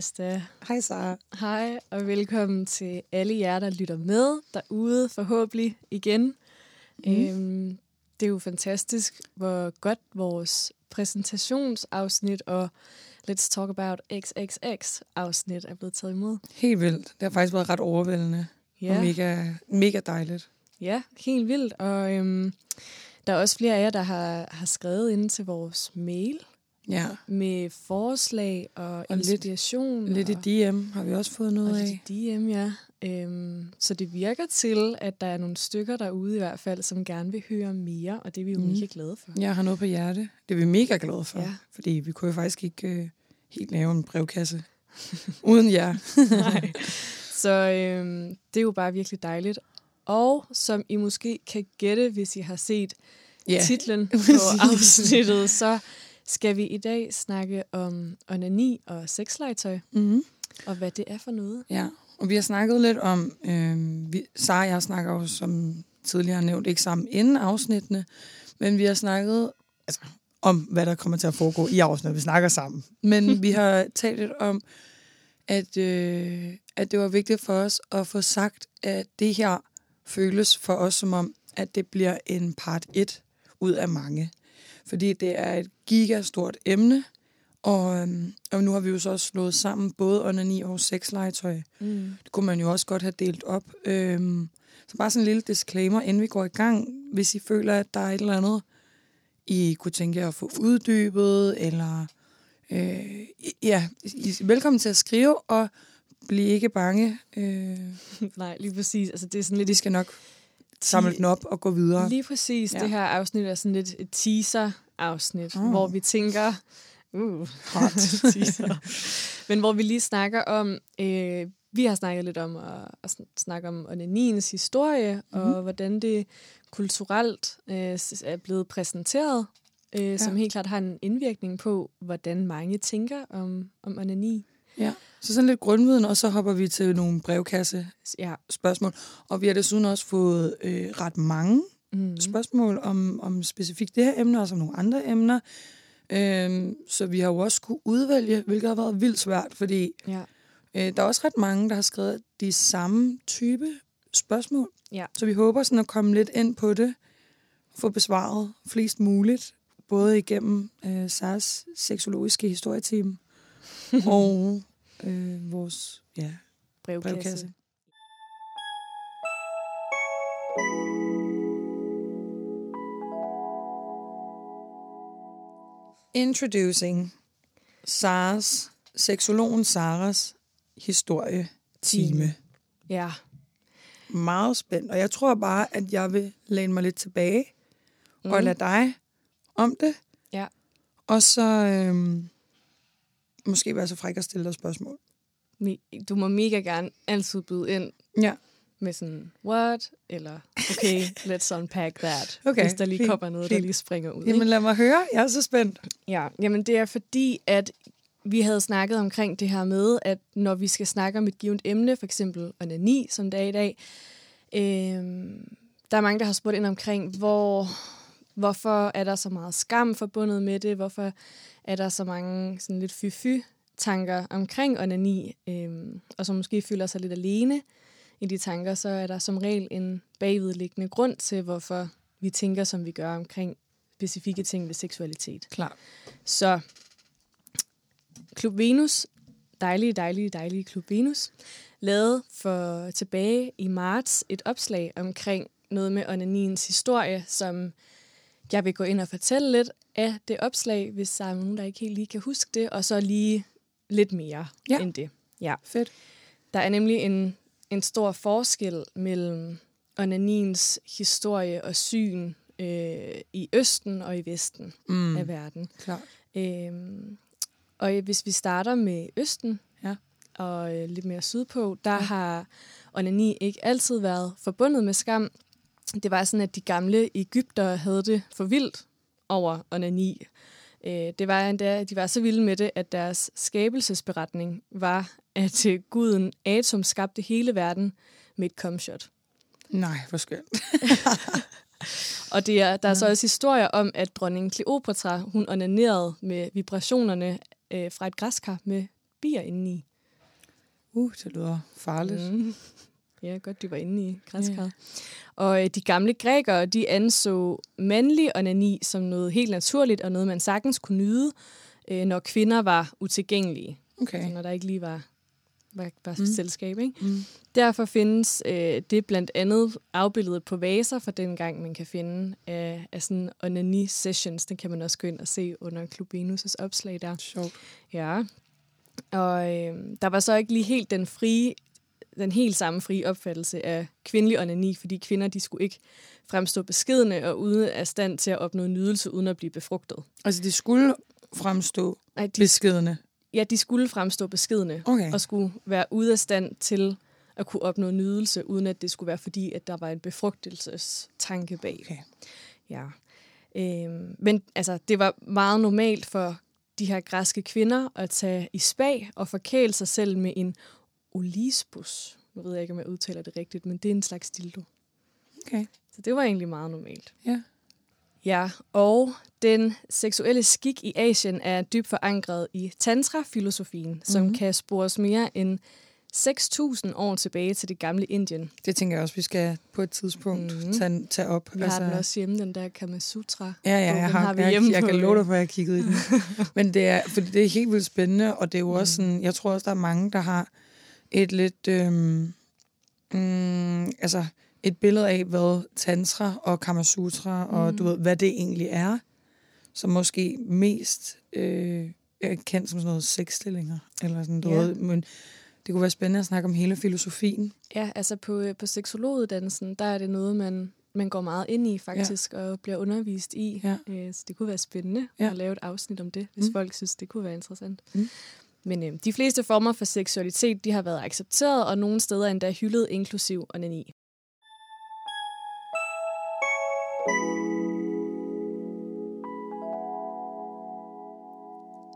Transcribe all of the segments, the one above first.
Asta. Hej Sara. Hej, og velkommen til alle jer, der lytter med derude, forhåbentlig igen. Mm. Øhm, det er jo fantastisk, hvor godt vores præsentationsafsnit og Let's Talk About XXX-afsnit er blevet taget imod. Helt vildt. Det har faktisk været ret overvældende. Ja. Og mega, mega dejligt. Ja, helt vildt. Og øhm, der er også flere af jer, der har, har skrevet ind til vores mail. Ja. Med forslag og, og inspiration. Lidt, lidt i DM har vi også fået noget og af. Lidt i DM, ja. Øhm, så det virker til, at der er nogle stykker derude i hvert fald, som gerne vil høre mere, og det er vi jo mm. mega glade for. Jeg har noget på hjerte. Det er vi mega glade for, ja. fordi vi kunne jo faktisk ikke øh, helt lave en brevkasse uden jer. Nej. Så øhm, det er jo bare virkelig dejligt. Og som I måske kan gætte, hvis I har set yeah. titlen på afsnittet, så skal vi i dag snakke om onani og sexlegetøj, mm-hmm. og hvad det er for noget. Ja, og vi har snakket lidt om, øh, vi, Sara og jeg snakker jo som tidligere nævnt ikke sammen inden afsnittene, men vi har snakket altså, om, hvad der kommer til at foregå i afsnittet. Vi snakker sammen. Men vi har talt lidt om, at, øh, at det var vigtigt for os at få sagt, at det her føles for os som om, at det bliver en part 1 ud af mange. Fordi det er et gigastort emne, og, øhm, og nu har vi jo så også slået sammen både onani og sexlegetøj. Mm. Det kunne man jo også godt have delt op. Øhm, så bare sådan en lille disclaimer, inden vi går i gang. Hvis I føler, at der er et eller andet, I kunne tænke jer at få uddybet, eller øh, ja, I er velkommen til at skrive, og bliv ikke bange. Øh, Nej, lige præcis. Altså, det er sådan lidt... De skal nok samle den op og gå videre. Lige præcis. Ja. Det her afsnit er sådan lidt et teaser-afsnit, oh. hvor vi tænker... Uh, hot teaser. Men hvor vi lige snakker om... Øh, vi har snakket lidt om at, at snakke om onaniens historie, mm-hmm. og hvordan det kulturelt øh, er blevet præsenteret, øh, ja. som helt klart har en indvirkning på, hvordan mange tænker om, om onani. Ja, så sådan lidt grundviden, og så hopper vi til nogle brevkasse ja. spørgsmål. Og vi har desuden også fået øh, ret mange mm. spørgsmål om, om specifikt det her emne, og som nogle andre emner. Øhm, så vi har jo også kunne udvælge, hvilket har været vildt svært, fordi ja. øh, der er også ret mange, der har skrevet de samme type spørgsmål. Ja. Så vi håber sådan at komme lidt ind på det, få besvaret flest muligt, både igennem øh, SARS seksologiske historieteam og øh, vores ja, brevkasse. brevkasse. Introducing Saras, seksologen Saras historie time. Ja. Meget spændt. Og jeg tror bare, at jeg vil læne mig lidt tilbage mm. og lade dig om det. Ja. Og så øhm, måske være så fræk at stille dig spørgsmål. Du må mega gerne altid byde ind. Ja. Med sådan, what? Eller, okay, let's unpack that. Okay, hvis der lige kommer noget, fint. der lige springer ud. Jamen lad mig høre, jeg er så spændt. Ja, jamen det er fordi, at vi havde snakket omkring det her med, at når vi skal snakke om et givet emne, for eksempel onani, som det er i dag, øh, der er mange, der har spurgt ind omkring, hvor, hvorfor er der så meget skam forbundet med det? Hvorfor er der så mange sådan lidt fy-fy tanker omkring onani, øhm, og som måske føler sig lidt alene i de tanker, så er der som regel en bagvedliggende grund til, hvorfor vi tænker, som vi gør omkring specifikke ting ved seksualitet. Klar. Så Klub Venus, dejlige, dejlige, dejlige Klub Venus, lavede for tilbage i marts et opslag omkring noget med onaniens historie, som jeg vil gå ind og fortælle lidt af det opslag, hvis der er nogen, der ikke helt lige kan huske det, og så lige lidt mere ja. end det. Ja, fedt. Der er nemlig en, en stor forskel mellem onaniens historie og syn øh, i Østen og i Vesten mm. af verden. Klar. Øhm, og hvis vi starter med Østen ja. og øh, lidt mere sydpå, der ja. har onani ikke altid været forbundet med skam. Det var sådan, at de gamle Ægypter havde det for vildt over onani. Øh, det var endda, at de var så vilde med det, at deres skabelsesberetning var, at øh, guden Atom skabte hele verden med et comshot. Nej, hvor skønt. og det er, der er så også historier om, at dronning Kleopatra, hun onanerede med vibrationerne øh, fra et græskar med bier indeni. Uh, det lyder farligt. Mm. Ja, godt, de var inde i græskarret. Yeah. Og øh, de gamle grækere, de anså mandlig onani som noget helt naturligt, og noget, man sagtens kunne nyde, øh, når kvinder var utilgængelige. Okay. Altså, når der ikke lige var, var, var Mm. selskab. Ikke? Mm. Derfor findes øh, det blandt andet afbildet på vaser fra den gang, man kan finde af, af sådan onani-sessions. Den kan man også gå ind og se under Klub Venus' opslag der. Sjovt. Ja. Og øh, der var så ikke lige helt den frie, den helt samme frie opfattelse af kvindelig onani, fordi kvinder de skulle ikke fremstå beskedende og ude af stand til at opnå nydelse uden at blive befrugtet. Altså, de skulle fremstå Nej, de, beskedende. ja, de skulle fremstå beskedende Okay. og skulle være ude af stand til at kunne opnå nydelse, uden at det skulle være fordi, at der var en befrugtelsestanke bag. Okay. Ja. Øhm, men altså, det var meget normalt for de her græske kvinder at tage i spag og forkæle sig selv med en olisbus. Nu ved jeg ikke, om jeg udtaler det rigtigt, men det er en slags dildo. Okay. Så det var egentlig meget normalt. Ja. Ja, og den seksuelle skik i Asien er dybt forankret i tantra-filosofien, mm-hmm. som Mhm. kan spores mere end 6.000 år tilbage til det gamle Indien. Det tænker jeg også, vi skal på et tidspunkt Mhm. tage, tage op. Vi altså, har den også hjemme, den der Kama Sutra. Ja, ja, jeg, har, har vi jeg, jeg, på, kan love øh, dig for, at jeg har kigget i den. Men det er, fordi det er helt vildt spændende, og det er jo også Mm. sådan, jeg tror også, der er mange, der har et lidt, øhm, mm, altså et billede af, hvad tantra og kamasutra, mm. og du ved, hvad det egentlig er, som måske mest øh, er kendt som sådan noget sexstillinger, eller sådan, Ja. ved, men det kunne være spændende at snakke om hele filosofien. Ja, altså på, øh, på seksologuddannelsen, der er det noget, man, man går meget ind i faktisk, ja. og bliver undervist i. Ja. Øh, Så det kunne være spændende Ja. at lave et afsnit om det, hvis mm. folk synes, det kunne være interessant. Mm. Men øh, de fleste former for seksualitet, de har været accepteret, og nogle steder endda hyldet, inklusiv onani.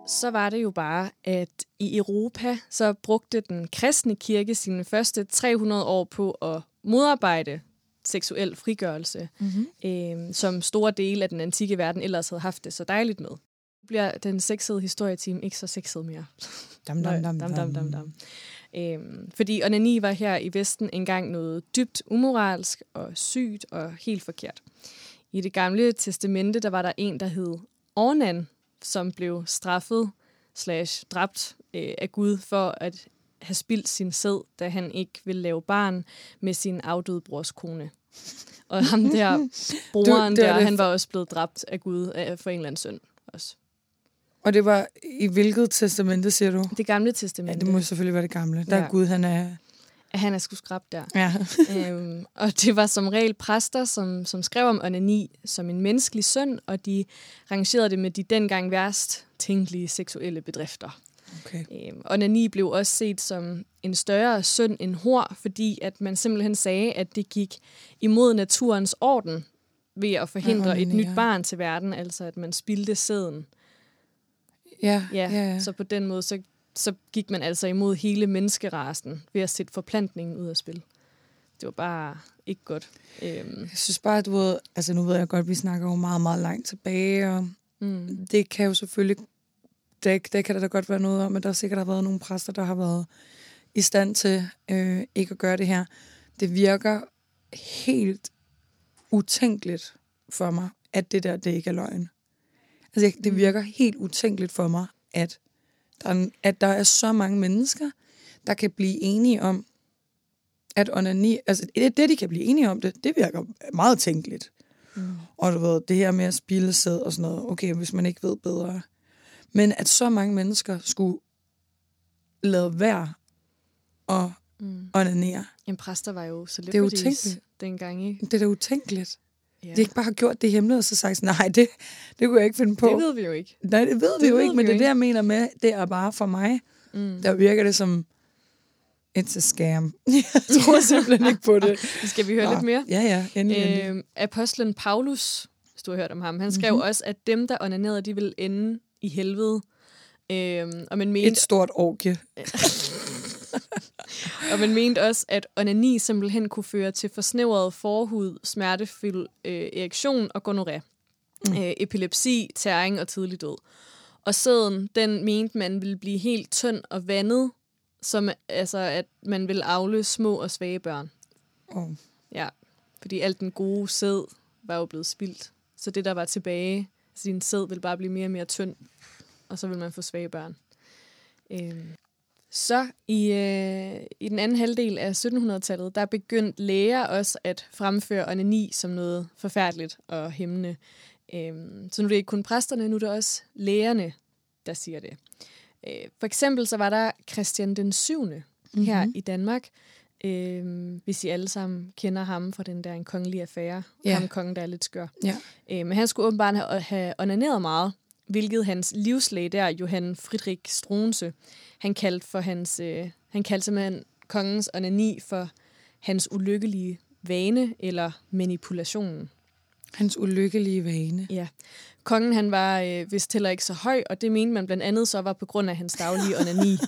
så var det jo bare, at i Europa, så brugte den kristne kirke sine første 300 år på at modarbejde seksuel frigørelse, Mm-hmm. øh, som store dele af den antikke verden ellers havde haft det så dejligt med. Bliver den sexede historieteam ikke så sexet mere. Dam, dam, dam, dam, dam, dam, dam. Øhm, fordi onani var her i Vesten engang noget dybt umoralsk og sygt og helt forkert. I det gamle testamente, der var der en, der hed Ornan, som blev straffet slash dræbt øh, af Gud for at have spildt sin sæd, da han ikke ville lave barn med sin afdøde brors kone. Og ham der, broren Du- der, han var også blevet dræbt af Gud for en eller anden synd også. Og det var i hvilket testamente, siger du? Det gamle Ja, testamente, det må selvfølgelig være det gamle. Der er Ja. Gud, han er... han er sgu skrab der. Ja. øhm, og det var som regel præster, som, som skrev om onani som en menneskelig synd, og de rangerede det med de dengang værst tænkelige seksuelle bedrifter. Okay. Øhm, onani blev også set som en større synd end hor, fordi at man simpelthen sagde, at det gik imod naturens orden ved at forhindre At et onanere. nyt barn til verden, altså at man spildte sæden. Ja, Ja, ja, ja. så på den måde, så, så gik man altså imod hele menneskerasen ved at sætte forplantningen ud af spil. Det var bare ikke godt. Øhm, Jeg synes bare, at du ved, altså nu ved jeg godt, at vi snakker jo meget, meget langt tilbage, og mm, det kan jo selvfølgelig, det, det kan der da godt være noget om, at der sikkert har været nogle præster, der har været i stand til øh, ikke at gøre det her. Det virker helt utænkeligt for mig, at det der, det ikke er løgn. Altså, jeg- det Mm. virker helt utænkeligt for mig, at der, er, at der er så mange mennesker, der kan blive enige om, at onani, altså det, det, de kan blive enige om det, det virker meget tænkeligt. mm, Og du ved, det her med at spille sæd og sådan noget, okay, hvis man ikke ved bedre. Men at så mange mennesker skulle lade være at mm. onanere, Jamen, præster var jo er celebrities utænkeligt. dengang, ikke? det er da utænkeligt. Ja. De ikke bare har gjort det i hemmelighed, og så sagt, nej, det, det kunne jeg ikke finde på. det ved vi jo ikke. Nej, det ved vi det jo ved ikke, vi men jo det er det, jeg mener med, det er bare for mig, Mm. der virker det som, it's a scam. jeg tror simpelthen ikke på det. Skal vi høre Nå, lidt mere? Ja, ja, endelig, endelig. Øhm, apostlen Paulus, hvis du har hørt om ham, han skrev Mhm. mm-hmm. også, at dem, der onanerede, de ville ende i helvede. Øhm, og, man mente, Et stort orgie. og man mente også, at onani simpelthen kunne føre til forsnævret forhud, smertefuld øh, erektion og gonoré. Mm. Øh, epilepsi, tæring og tidlig død. Og sæden, den mente, man ville blive helt tynd og vandet, som altså, at man ville afle små og svage børn. Oh. Ja, fordi alt den gode sæd var jo blevet spildt. Så det, der var tilbage, altså din sæd ville bare blive mere og mere tynd, og så vil man få svage børn. Øhm. Så i, øh, i den anden halvdel af 1700-tallet, der begyndte læger også at fremføre onani som noget forfærdeligt og hæmmende. Øhm, så nu er det ikke kun præsterne, nu er det også lægerne, der siger det. Øh, for eksempel så var der Christian den 7. Mm-hmm. her i Danmark, øh, hvis I alle sammen kender ham fra den der en kongelig affære. Ja. Ham kongen, der er lidt skør. Ja. Øh, men han skulle åbenbart have, have onaneret meget, hvilket hans livslæge der, Johan Friedrich Struense, han kaldte for hans, øh, han kaldte simpelthen kongens onani for hans ulykkelige vane eller manipulationen. Hans ulykkelige vane. Ja. Kongen han var øh, vist heller ikke så høj, og det mente man blandt andet så var på grund af hans daglige onani.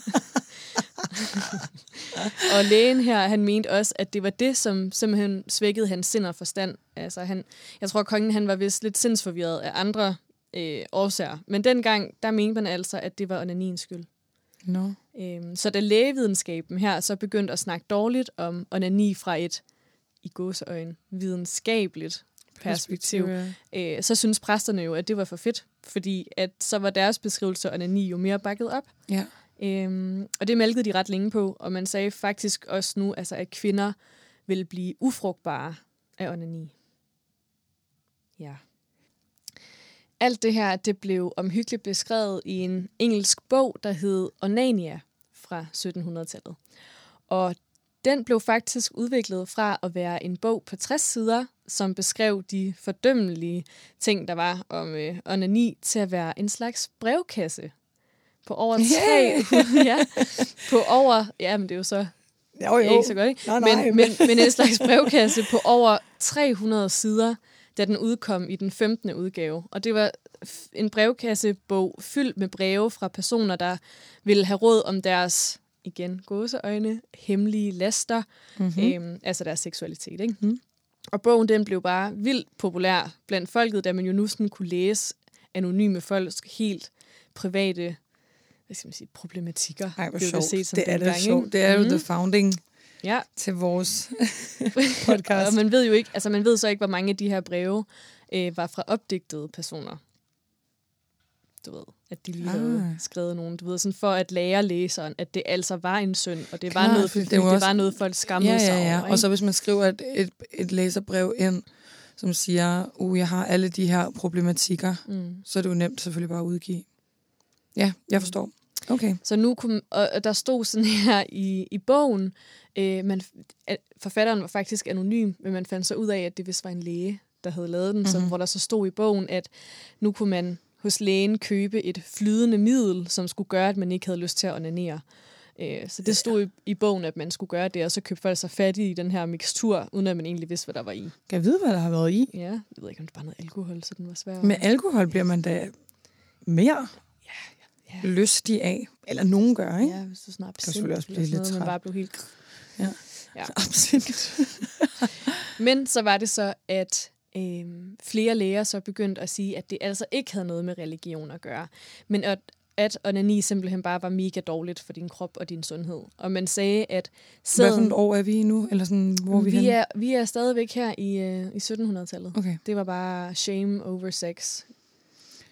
og lægen her, han mente også, at det var det, som simpelthen svækkede hans sind og forstand. Altså, han, jeg tror, kongen han var vist lidt sindsforvirret af andre øh, årsager. Men dengang, der mente man altså, at det var onaniens skyld. No. Øhm, så da lægevidenskaben her så begyndte at snakke dårligt om onani fra et, i gåseøjne, videnskabeligt perspektiv, øh, så synes præsterne jo, at det var for fedt, fordi at så var deres beskrivelse af onani jo mere bakket op. Ja. Øhm, og det malkede de ret længe på, og man sagde faktisk også nu, altså, at kvinder vil blive ufrugtbare af onani. Ja. Alt det her, det blev omhyggeligt beskrevet i en engelsk bog, der hed Onania fra 1700-tallet. Og den blev faktisk udviklet fra at være en bog på 60 sider, som beskrev de fordømmelige ting, der var om øh, onani, til at være en slags brevkasse på over tre, ja, på over, ja, men det er jo så Jo, jo. ikke så godt, ikke? Nej, nej, men, men, men en slags brevkasse på over 300 sider, da den udkom i den 15. udgave. Og det var en brevkassebog fyldt med breve fra personer, der ville have råd om deres, igen, gåseøjne, hemmelige laster, mm-hmm. øhm, altså deres seksualitet. Ikke? Mhm. Og bogen den blev bare vildt populær blandt folket, da man jo nu sådan kunne læse anonyme folks helt private hvad skal man sige, problematikker. Ej, hvor sjovt. set som Det er det sjovt. Det er jo Mhm. the founding Ja, til vores podcast. og man ved jo ikke, altså man ved så ikke, hvor mange af de her breve øh, var fra opdigtede personer. Du ved, at de lige ah. havde skrevet nogen, du ved, sådan for at lære læseren, at det altså var en synd, og det var Klart, noget, det er jo det også- var noget, folk skammede ja, sig ja, ja. over. Og så hvis man skriver et, et, et læserbrev ind, som siger, uh, jeg har alle de her problematikker, mm. så er det jo nemt selvfølgelig bare at udgive. Ja, jeg forstår. Okay. Så nu kunne, og og der stod sådan her i, i bogen, øh, man, at forfatteren var faktisk anonym, men man fandt så ud af, at det vist var en læge, der havde lavet den, mm-hmm. som, Mhm. hvor der så stod i bogen, at nu kunne man hos lægen købe et flydende middel, som skulle gøre, at man ikke havde lyst til at onanere. Øh, så det stod i, i bogen, at man skulle gøre det, og så købte folk sig fat i den her mixtur, uden at man egentlig vidste, hvad der var i. Kan jeg vide, hvad der har været i? Ja, jeg ved ikke, om det bare er noget alkohol, så den var svær. Med alkohol bliver man da mere ja, lystig af. Eller nogen gør, ikke? ja, hvis du snart Kan selvfølgelig også blive lidt Man træt. bare blev helt... Ja. Ja. Absolut. Men så var det så, at øh, flere læger så begyndte at sige, at det altså ikke havde noget med religion at gøre, men at, at onani simpelthen bare var mega dårligt for din krop og din sundhed. Og man sagde, at Hvad for sæden, et år er vi nu? Eller sådan, hvor er vi, vi, er, vi er stadigvæk her i, øh, i 1700-tallet. Okay. Det var bare shame over sex.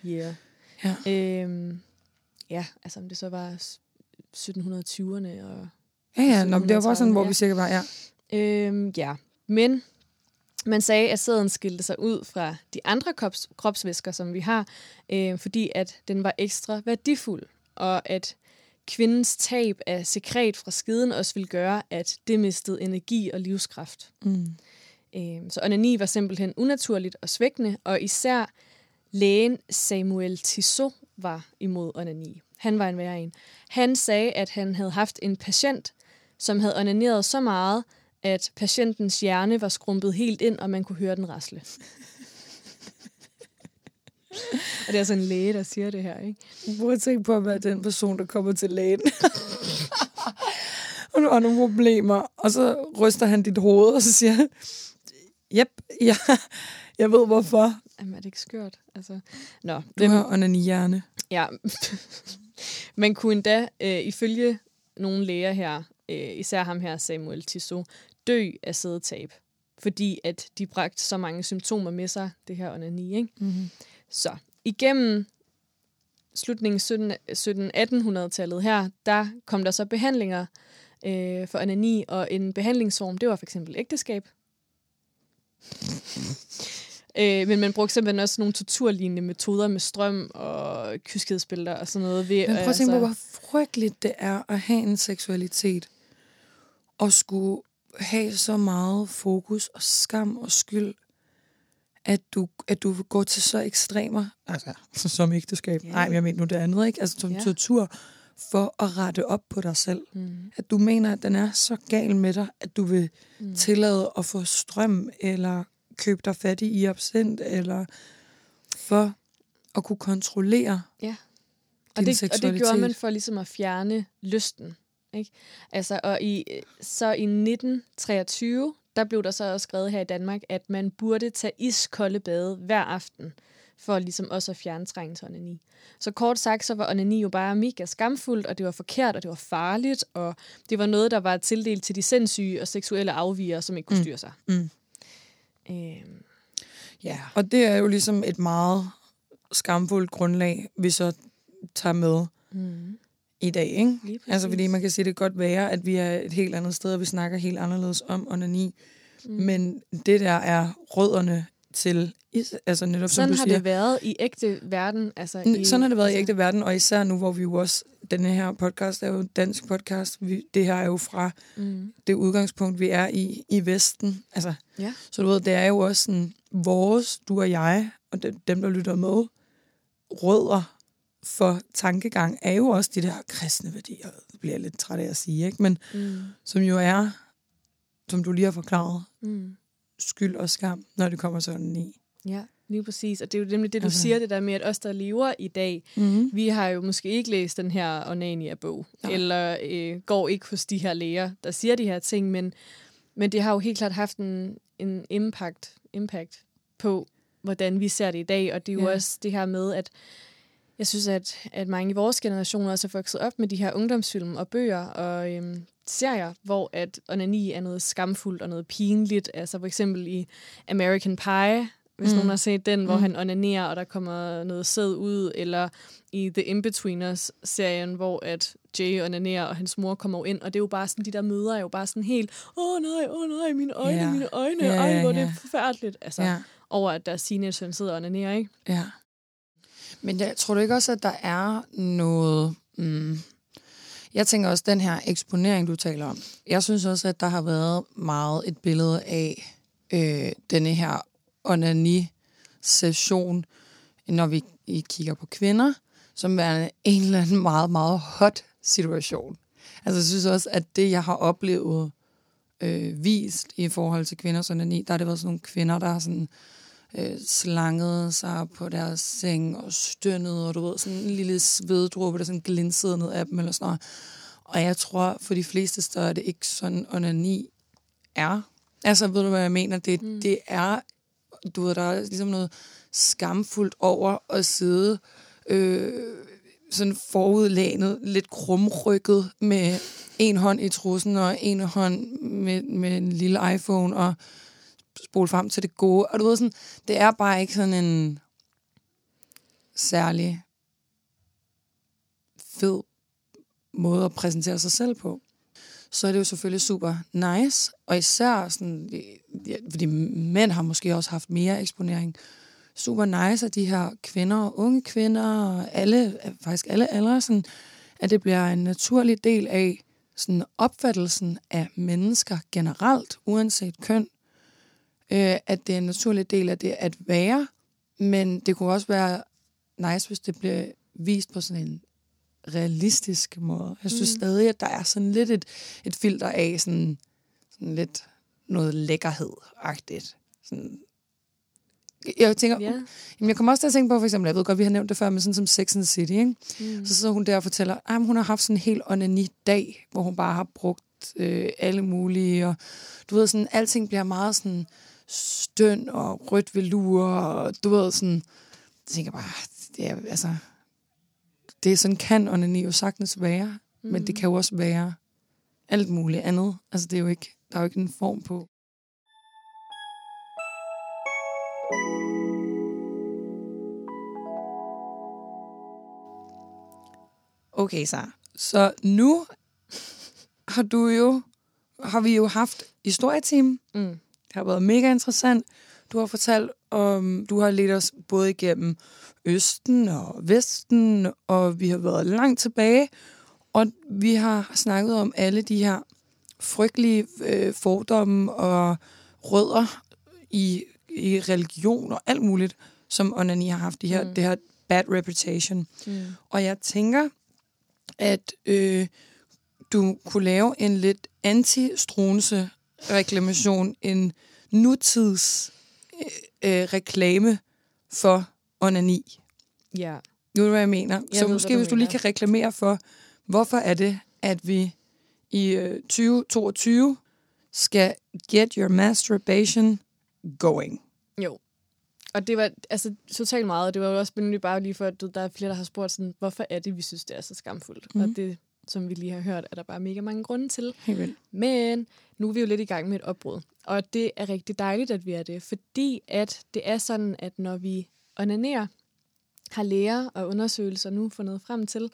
Yeah. Ja. Øhm, ja, altså om det så var s- 1720'erne og Ja, ja. Nå, det var bare sådan, hvor Ja. vi cirka var, ja. Øhm, ja, men man sagde, at sæden skilte sig ud fra de andre krops, kropsvæsker, som vi har, øh, fordi at den var ekstra værdifuld, og at kvindens tab af sekret fra skiden også ville gøre, at det mistede energi og livskraft. Mm. Øh, så onani var simpelthen unaturligt og svækkende, og især lægen Samuel Tissot var imod onani. Han var en værre en. Han sagde, at han havde haft en patient, som havde onaneret så meget, at patientens hjerne var skrumpet helt ind, og man kunne høre den rasle. og det er altså en læge, der siger det her, ikke? Prøv at tænke på at være den person, der kommer til lægen. og du har nogle problemer. Og så ryster han dit hoved, og så siger han, Jep, ja, jeg ved hvorfor. Jamen, er det ikke skørt? Altså, nå, Du har onani-hjerne. Ja, man kunne endda, øh, ifølge nogle læger her, øh, især ham her, Samuel Tissot, dø af sædetab, fordi at de bragte så mange symptomer med sig, det her onani. Ikke? Mm-hmm. Så igennem slutningen 1700-1800-tallet her, der kom der så behandlinger øh, for onani, og en behandlingsform, det var for eksempel ægteskab. Øh, men man brugte simpelthen også nogle torturlignende metoder med strøm og kyskhedsbælter og sådan noget. Ved, Men prøv at tænke på, altså, hvor frygteligt det er at have en seksualitet, og skulle have så meget fokus og skam og skyld, at du, at du går til så ekstremer, altså som ægteskab, yeah. nej, men jeg mener nu det andet, ikke? Altså som yeah. tortur, for at rette op på dig selv. Mm. At du mener, at den er så gal med dig, at du vil Mm. tillade at få strøm, eller købe dig fattig i absint, eller for at kunne kontrollere Ja. din og, det, og seksualitet. det gjorde man for ligesom at fjerne lysten. Ikke? Altså, og i, så i 1923, der blev der så også skrevet her i Danmark, at man burde tage iskolde bade hver aften, for ligesom også at fjerne trængen til onani. Så kort sagt, så var onani jo bare mega skamfuldt, og det var forkert, og det var farligt, og det var noget, der var tildelt til de sindssyge og seksuelle afviger, som ikke kunne Mm. styre sig. Mm. Øhm, Ja, og det er jo ligesom et meget skamfuldt grundlag, vi så tager med mm, i dag, ikke? Altså, fordi man kan sige, det kan godt være, at vi er et helt andet sted, og vi snakker helt anderledes om onani. Mm. Men det der er rødderne til, altså netop som Sådan du har siger, det været i ægte verden. Altså i, Sådan har det været i altså, ægte verden, og især nu, hvor vi jo også, denne her podcast er jo dansk podcast, vi, det her er jo fra Mm, det udgangspunkt, vi er i, i Vesten. Altså, Ja. Så du ved, det er jo også sådan, vores, du og jeg, og dem, dem der lytter med, rødder for tankegang, er jo også de der kristne værdier, det bliver jeg lidt træt af at sige, ikke? men mm, som jo er, som du lige har forklaret, mm. Skyld og skam, når det kommer sådan i. Ja, lige præcis. Og det er jo nemlig det, du Altså- siger, det der med, at os, der lever i dag, Mm-hmm. vi har jo måske ikke læst den her Onania-bog, Nej. eller øh, går ikke hos de her læger, der siger de her ting, men, men det har jo helt klart haft en, en impact, impact på, hvordan vi ser det i dag, og det er jo Ja. også det her med, at jeg synes, at, at mange i vores generation også er vokset op med de her ungdomsfilm og bøger og øhm, serier, hvor at onani er noget skamfuldt og noget pinligt. Altså for eksempel i American Pie, hvis Mm. nogen har set den, hvor Mm. han onanerer, og der kommer noget sæd ud, eller i The Inbetweeners-serien, hvor at Jay onanerer, og hans mor kommer ind, og det er jo bare sådan, de der møder er jo bare sådan helt, åh oh, nej, åh oh, nej, mine øjne, yeah. mine øjne, yeah, ej, hvor er ja. det forfærdeligt. Altså, yeah. over at deres teenage sidder og onanerer, ikke? Ja. Men jeg tror du ikke også, at der er noget... Mm, jeg tænker også, den her eksponering, du taler om. Jeg synes også, at der har været meget et billede af øh, denne her onani-session, når vi I kigger på kvinder, som er en eller anden meget, meget hot situation. Altså, jeg synes også, at det, jeg har oplevet øh, vist i forhold til kvinders onani, der har det været sådan nogle kvinder, der har sådan øh, slangede sig på deres seng og stønnede, og du ved, sådan en lille sveddråbe, der sådan glinsede ned af dem, eller sådan noget. Og jeg tror, for de fleste steder er det ikke sådan, onani er. Altså, ved du, hvad jeg mener? Det, mm. det er, du ved, der er ligesom noget skamfuldt over at sidde øh, sådan forudlænet, lidt krumrykket med en hånd i trussen og en hånd med, med en lille iPhone og spole frem til det gode. Og du ved sådan, det er bare ikke sådan en særlig fed måde at præsentere sig selv på. Så er det jo selvfølgelig super nice, og især sådan, ja, fordi mænd har måske også haft mere eksponering, super nice, at de her kvinder, unge kvinder, og alle, faktisk alle aldre, sådan, at det bliver en naturlig del af sådan opfattelsen af mennesker generelt, uanset køn, øh, at det er en naturlig del af det at være, men det kunne også være nice, hvis det blev vist på sådan en realistisk måde. Jeg synes mm. stadig, at der er sådan lidt et, et filter af sådan, sådan lidt noget lækkerhed-agtigt. Sådan, jeg tænker, Ja. Jamen, jeg kommer også til at tænke på, for eksempel, jeg ved godt, vi har nævnt det før, men sådan som Sex and the City, ikke? Mm. Så sidder hun der og fortæller, at hun har haft sådan en helt onani-dag, hvor hun bare har brugt øh, alle mulige, og du ved, sådan, alting bliver meget sådan støn og rødt velur, og du ved, sådan, jeg tænker bare, det er, altså, det er sådan kan onani jo sagtens være, mm. men det kan jo også være alt muligt andet. Altså, det er jo ikke, der er jo ikke en form på. Okay, så. Så nu har du jo, har vi jo haft historieteam. Mm. Det har været mega interessant. Du har fortalt om, du har ledt os både igennem Østen og Vesten, og vi har været langt tilbage, og vi har snakket om alle de her frygtelige øh, fordomme og rødder i, i religion og alt muligt, som onani har haft, de her, Mm. det her bad reputation. Mm. Og jeg tænker, at øh, du kunne lave en lidt anti-strunse reklamation, en nutids øh, øh, reklame for onani. Ja. Ved du, hvad jeg mener? Jeg Så ved, måske du hvis du lige kan reklamere for, hvorfor er det, at vi i øh, 2022 skal get your masturbation going. Jo. Og det var altså totalt meget, og det var jo også nemlig bare lige for, at der er flere, der har spurgt sådan, hvorfor er det, vi synes, det er så skamfuldt? Mm. Og det, som vi lige har hørt, er der bare mega mange grunde til. Helt vildt. Men nu er vi jo lidt i gang med et opbrud. Og det er rigtig dejligt, at vi er det, fordi at det er sådan, at når vi onanerer, har læger og undersøgelser nu fundet frem til,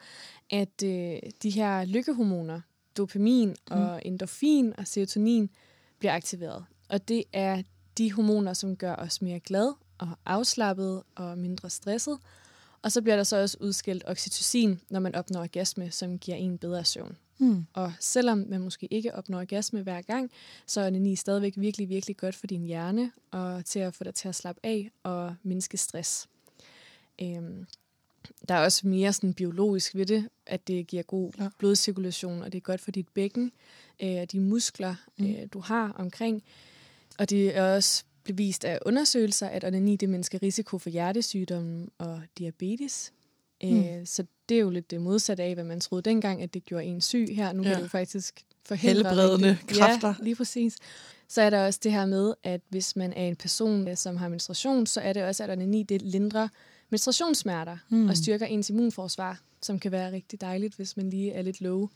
at øh, de her lykkehormoner, dopamin mm. og endorfin og serotonin, bliver aktiveret. Og det er de hormoner, som gør os mere glad og afslappet og mindre stresset. Og så bliver der så også udskilt oxytocin, når man opnår orgasme, som giver en bedre søvn. Hmm. Og selvom man måske ikke opnår orgasme hver gang, så er onani stadigvæk virkelig, virkelig godt for din hjerne, og til at få dig til at slappe af og mindske stress. Øhm, der er også mere sådan biologisk ved det, at det giver god Ja. blodcirkulation, og det er godt for dit bækken, øh, de muskler, Mm. øh, du har omkring. Og det er også bevist af undersøgelser, at onani det mindsker risiko for hjertesygdomme og diabetes. Mm. Øh, så det er jo lidt det modsatte af, hvad man troede dengang, at det gjorde en syg her. Nu ja. Kan det jo faktisk forhindre Helbredende rigtig- kræfter. Ja, lige præcis. Så er der også det her med, at hvis man er en person, øh, som har menstruation, så er det også, at onani det lindrer menstruationssmerter mm. og styrker ens immunforsvar, som kan være rigtig dejligt, hvis man lige er lidt low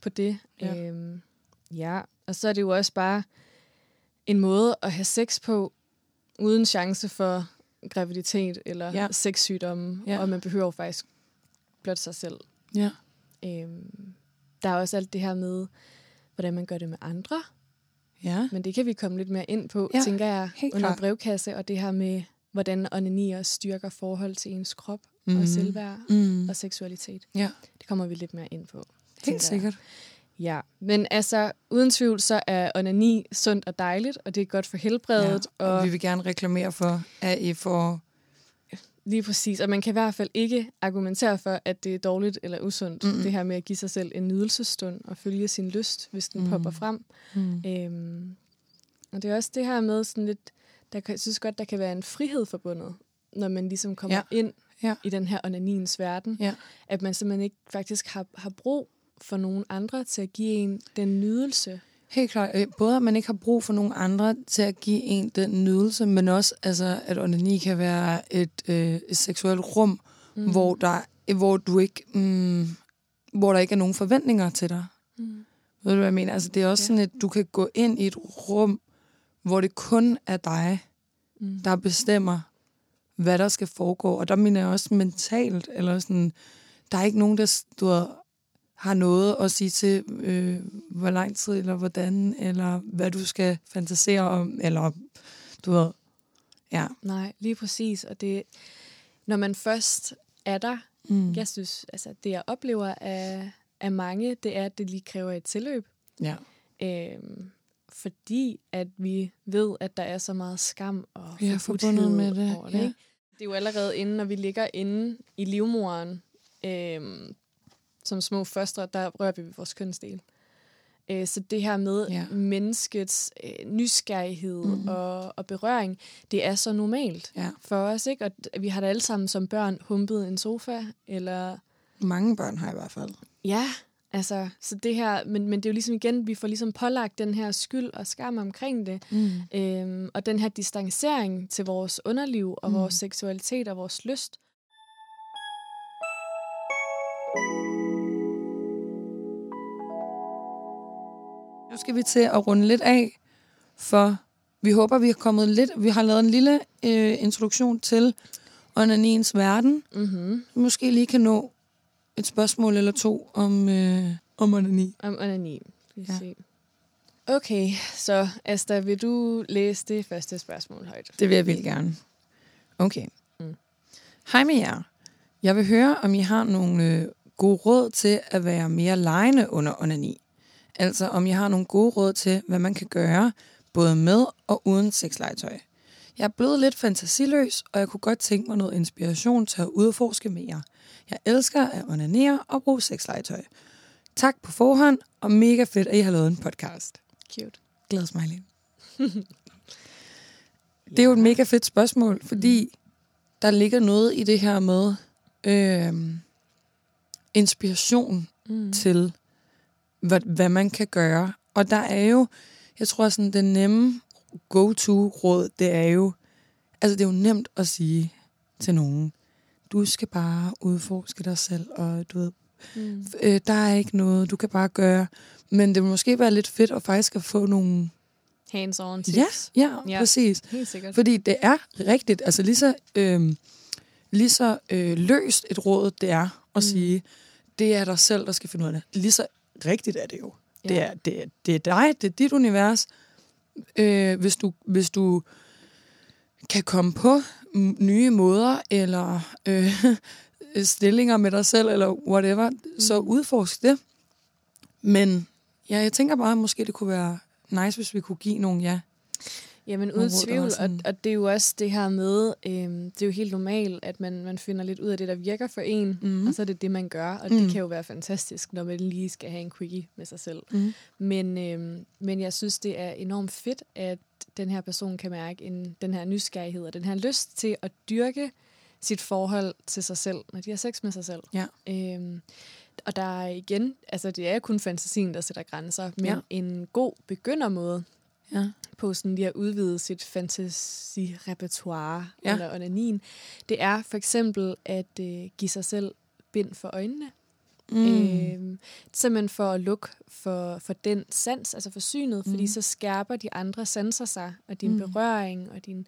på det. Ja. Øhm, ja, og så er det jo også bare en måde at have sex på, uden chance for graviditet eller Ja. sexsygdomme, Ja. og man behøver jo faktisk blot sig selv. Ja. Øhm, der er også alt det her med, hvordan man gør det med andre, Ja. men det kan vi komme lidt mere ind på, Ja, tænker jeg, helt under klart. brevkasse, og det her med, hvordan onani også styrker forhold til ens krop mm. Mhm. og selvværd Mm. og seksualitet. Ja. Det kommer vi lidt mere ind på. Helt jeg. Ja, men altså, uden tvivl, så er onani sundt og dejligt, og det er godt for helbredet, Ja, og og vi vil gerne reklamere for, at I får... lige præcis, og man kan i hvert fald ikke argumentere for, at det er dårligt eller usundt, mm-hmm. det her med at give sig selv en nydelsesstund og følge sin lyst, hvis den Mm. popper frem. Mm. Øhm, og det er også det her med sådan lidt, der kan, jeg synes godt, der kan være en frihed forbundet, når man ligesom kommer Ja. ind Ja. i den her onaniens verden. Ja. At man simpelthen ikke faktisk har, har brug for nogen andre til at give en den nydelse. Helt klart. Øh, Både at man ikke har brug for nogen andre til at give en den nydelse, men også altså, at onani kan være et, øh, et seksuelt rum, mm. hvor, der, hvor du ikke... Mm, hvor der ikke er nogen forventninger til dig. Mm. Ved du, hvad jeg mener? Altså, det er også Ja. sådan, at du kan gå ind i et rum, hvor det kun er dig, Mm. der bestemmer, hvad der skal foregå. Og der mener jeg også mentalt, eller sådan, der er ikke nogen, der du ved, har noget at sige til, øh, hvor lang tid, eller hvordan, eller hvad du skal fantasere om, eller du ved, ja. Nej, lige præcis. Og det, når man først er der, Mm. jeg synes, altså det jeg oplever af, af mange, det er, at det lige kræver et tilløb. ja. Øhm, fordi at vi ved, at der er så meget skam og Ja, forbundet med det, Over ja. ikke? det er jo allerede inde, når vi ligger inde i livmoren, øhm, som små fostre, der rører vi ved vores kønsdel. Øh, så det her med Ja. menneskets øh, nysgerrighed mm. og, og berøring, det er så normalt ja. for os, ikke? Og vi har da alle sammen som børn humpet en sofa, eller Mange børn har i hvert fald. Ja, altså, så det her, men, men det er jo ligesom igen, vi får ligesom pålagt den her skyld og skam omkring det, Mm. øhm, og den her distancering til vores underliv og Mm. vores seksualitet og vores lyst. Nu skal vi til at runde lidt af, for vi håber, vi har kommet lidt, vi har lavet en lille øh, introduktion til onaniens verden. Mm-hmm. Måske lige kan nå et spørgsmål eller to om, øh, om onani. Om onani. Vi Ja. se. Okay, så Asta, vil du læse det første spørgsmål højt? Det vil jeg vildt gerne. Okay. Mm. Hej med jer. Jeg vil høre, om I har nogle øh, gode råd til at være mere lejende under onani. Altså om I har nogle gode råd til, hvad man kan gøre, både med og uden sexlegetøj. Jeg er blevet lidt fantasiløs, og jeg kunne godt tænke mig noget inspiration til at udforske mere. Jeg elsker at onanere og bruge sexlegetøj. Tak på forhånd, og mega fedt, at I har lavet en podcast. Cute. Glad smiley. Det er jo et mega fedt spørgsmål, fordi der ligger noget i det her med øh, inspiration Mm. til, hvad, hvad man kan gøre. Og der er jo, jeg tror sådan, den nemme go-to-råd, det er jo, altså det er jo nemt at sige til nogen, du skal bare udforske dig selv, og du ved, Mm. øh, der er ikke noget, du kan bare gøre. Men det vil måske være lidt fedt at faktisk at få nogle... Hands-on tips. Ja, ja, Ja. præcis. Helt sikkert. Fordi det er rigtigt, altså lige så, øh, lige så øh, løst et råd det er at mm. sige, det er dig selv, der skal finde ud af det. Lige så rigtigt er det jo. Ja. Det, er, det, er, det er dig, det er dit univers. Øh, hvis, du, hvis du kan komme på nye måder, eller øh, stillinger med dig selv, eller whatever, mm. så udforsk det. Men ja, jeg tænker bare, at måske det kunne være nice, hvis vi kunne give nogle ja. Jamen uden der tvivl, og, og det er jo også det her med, øhm, det er jo helt normalt, at man, man finder lidt ud af det, der virker for en, Mhm. og så er det det, man gør, og Mm. det kan jo være fantastisk, når man lige skal have en quickie med sig selv. Mm. Men, øhm, men jeg synes, det er enormt fedt, at den her person kan mærke en, den her nysgerrighed og den her lyst til at dyrke sit forhold til sig selv, når de har sex med sig selv. Ja. Øhm, og der er igen, altså det er kun fantasien, der sætter grænser, men Ja. en god begyndermåde Ja. På sådan lige at udvide sit fantasirepertoire Ja. eller onanin, det er for eksempel at øh, give sig selv bind for øjnene. Mm. Øh, simpelthen for at lukke for, for den sans, altså for synet, fordi Mm. så skærper de andre sanser sig, og din Mm. berøring og din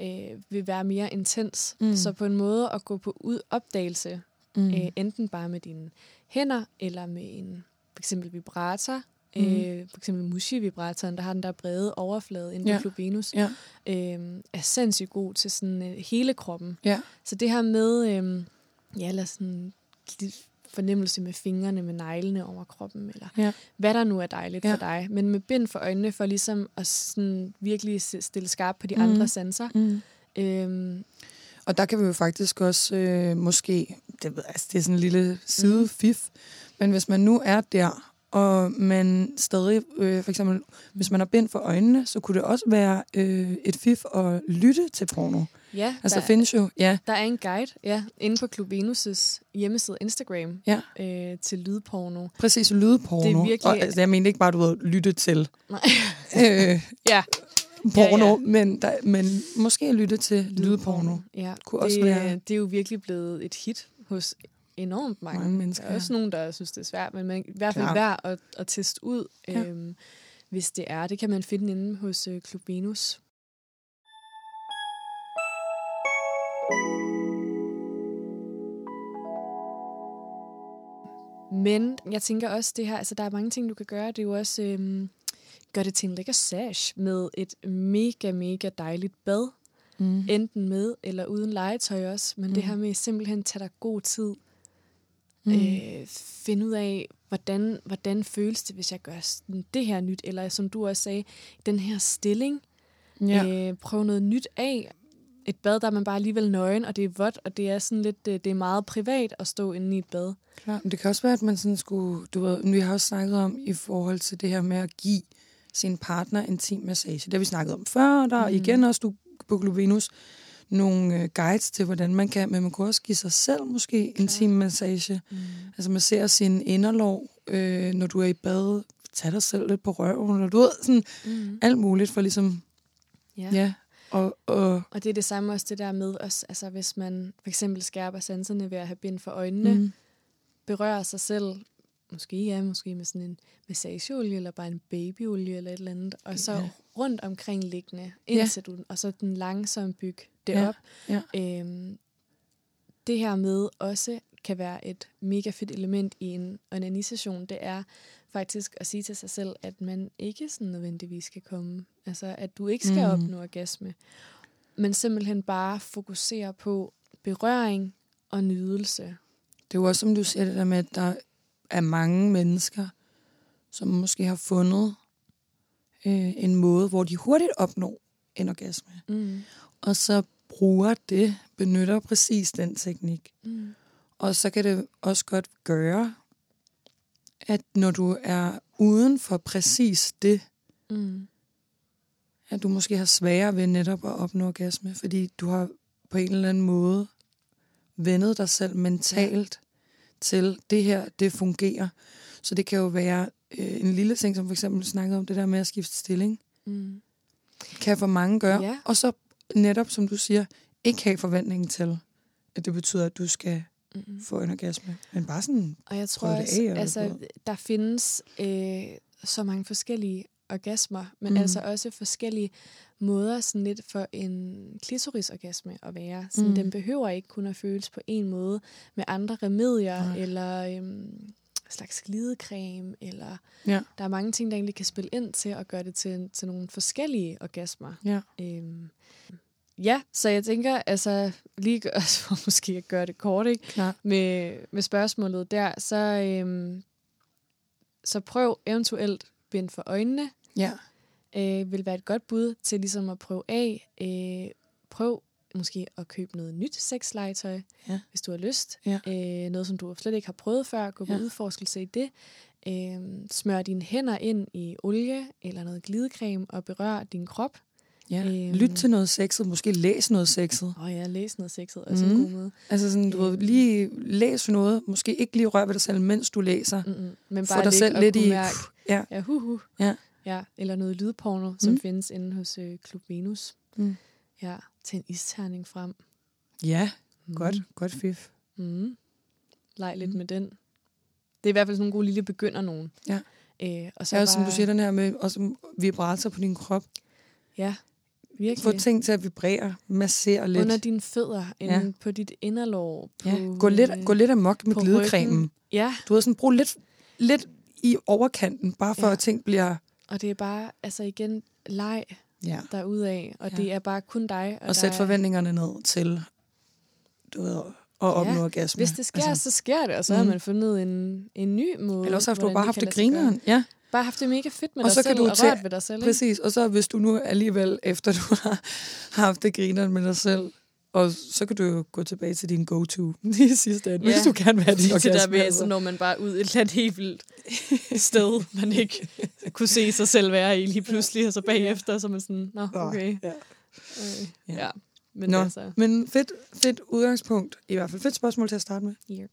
øh, vil være mere intens. Mm. Så på en måde at gå på ud opdagelse, mm. øh, enten bare med dine hænder, eller med en for eksempel vibrator, Mm. øh, for eksempel Mushi-vibratoren, der har den der brede overflade inde Ja. Ja. øh, er sindssygt god til sådan øh, hele kroppen. Ja. Så det her med, øh, ja, eller sådan fornemmelse med fingrene, med neglene over kroppen, eller Ja. hvad der nu er dejligt Ja. for dig. Men med bind for øjnene, for ligesom at sådan virkelig stille skarp på de Mhm. andre sanser. Mm. Øhm, Og der kan vi jo faktisk også øh, måske, det, altså, det er sådan en lille sidefif, mm. men hvis man nu er der, og man stadig, øh, for eksempel, hvis man har bind for øjnene, så kunne det også være øh, et fif at lytte til porno. ja, Altså der, findes jo, ja, der er en guide ja, inde på Clubinus' hjemmeside Instagram Ja. øh, til lydporno. præcis lydporno. Det er virkelig- Og, altså, jeg mener ikke bare, du ved, lytte til Nej. øh, Ja, porno, Ja, ja. Men, der, men måske lytte til lydporno. Ja, Kunne også det, være- det er jo virkelig blevet et hit hos enormt mange, Mange mennesker, Der er også nogen, der synes, det er svært, men man, i hvert fald Klart. værd at, at teste ud, Ja. øhm, hvis det er. Det kan man finde inde hos øh, Clubinus. Men jeg tænker også, det her, altså der er mange ting, du kan gøre. Det er jo også, øhm, gør det til en lækker sash med et mega, mega dejligt bad. Mm. Enten med eller uden legetøj også. Men mm. det Mhm. her med simpelthen tage dig god tid. Mm. Øh, finde ud af, hvordan, hvordan føles det, hvis jeg gør sådan det her nyt. Eller som du også sagde, den her stilling. Ja. Øh, prøv noget nyt af. Et bad, der er man bare alligevel nøgen, og det er vådt, og det er sådan lidt, øh, det er meget privat at stå inde i et bad. Klar. Men det kan også være, at man sådan skulle, du ved, vi har også snakket om i forhold til det her med at give sin partner intim massage. Det har vi snakket om før, og der. Mm. igen også du på Globenus nogle øh, guides til, hvordan man kan, men man kunne også give sig selv måske intim massage. Mm. Altså man ser sin inderlov, øh, når du er i bad, tag dig selv lidt på røven, og du ved, sådan Mm. alt muligt for ligesom, Ja. ja, og, og Og det er det samme også det der med, også, altså hvis man for eksempel skærper sanserne ved at have bind for øjnene, mm. mm, berøre sig selv, måske ja, måske med sådan en massageolie, eller bare en babyolie, eller et eller andet, og så Ja. rundt omkring liggende, Ja. indtil du, og så den langsomt bygge det Ja, op. ja. Øhm, det her med også kan være et mega fedt element i en onanisation, det er faktisk at sige til sig selv, at man ikke sådan nødvendigvis skal komme. Altså, at du ikke skal Mhm. opnå orgasme, men simpelthen bare fokusere på berøring og nydelse. Det er jo også, som du siger, det der med, at der er mange mennesker, som måske har fundet øh, en måde, hvor de hurtigt opnår en orgasme. Mm. Og så bruger det, benytter præcis den teknik. Mm. Og så kan det også godt gøre, at når du er uden for præcis det, Mm. at du måske har sværere ved netop at opnå orgasme, fordi du har på en eller anden måde vendet dig selv mentalt til, det her, det fungerer. Så det kan jo være øh, en lille ting, som for eksempel snakkede om det der med at skifte stilling, Mm. kan for mange gøre. Ja. Og så netop, som du siger, ikke have forventningen til, at det betyder, at du skal Mm. få en orgasme. Men bare sådan, Og jeg tror prøve det også, af altså, der findes øh, så mange forskellige orgasmer, men Mm. altså også forskellige måder sådan lidt for en klitorisorgasme at være. Sådan, Mm. Den behøver ikke kun at føles på en måde med andre remedier, Nej. eller øhm, slags glidecreme, eller Ja. der er mange ting, der egentlig kan spille ind til at gøre det til, til nogle forskellige orgasmer. ja. Øhm, ja, så jeg tænker, altså lige også for måske at gøre det kort, ikke? Klar. med, med spørgsmålet der, så, øhm, så prøv eventuelt bind for øjnene. Ja. Øh, vil være et godt bud til ligesom at prøve af. Øh, prøv måske at købe noget nyt sexlegetøj, Ja. hvis du har lyst. Ja. Øh, noget, som du slet ikke har prøvet før. Gå på Ja. udforskelse i det. Øh, smør dine hænder ind i olie eller noget glidecreme og berør din krop. ja. Øhm. Lyt til noget sexet, måske læs noget sexet. Og ja, læs noget sexet, også mm. En god måde. Altså sådan, du ved, Øhm. lige læs noget, måske ikke lige rør ved dig selv, mens du læser. Mm-mm. Men Få bare dig ligge selv lidt i... Mærke, Ja. Ja, hu, hu. Ja. Ja. Eller noget lydporno, som Mm. findes inde hos øh, Klub Venus. Mm. Ja, til en isterning frem. Ja, Mm. godt, godt fif. Mm. Leg lidt Mm. med den. Det er i hvert fald sådan nogle gode lille begynder nogen. Ja. Øh, og så Ja, bare, som du siger, den her med også vibrator på din krop. Ja, virkelig. Få ting til at vibrere, massere lidt. Under dine fødder, Ja. på dit inderlår. På, ja. gå, lidt, øh, gå lidt amok med glidecremen. Ja, Du ved sådan, brug lidt, lidt i overkanten, bare for Ja. at ting bliver... og det er bare, altså igen, leg Ja. derudaf. Og Ja. det er bare kun dig. Og der sæt er- forventningerne ned til, du ved, at opnå Ja, orgasme. Hvis det sker, altså, så sker det, og så mm. Har man fundet en, en ny måde. Eller også har du bare det haft det grineren. Ja, Bare haft det mega fedt med Og dig så kan selv, du og rørt ved dig selv. Ikke? præcis. Og så hvis du nu alligevel, efter du har haft det grineren med dig selv, og så kan du jo gå tilbage til din go-to i sidste ende, Ja. hvis du gerne vil have din Lige til der orgasme. med, altså. så når man bare ud et eller andet helt vildt sted, man ikke kunne se sig selv være i lige pludselig, og så bagefter, så man sådan, nå, okay. Ja. Øh, Ja. ja. Men Nå, altså, Men fedt, fedt udgangspunkt. I hvert fald fedt spørgsmål til at starte med. yeah.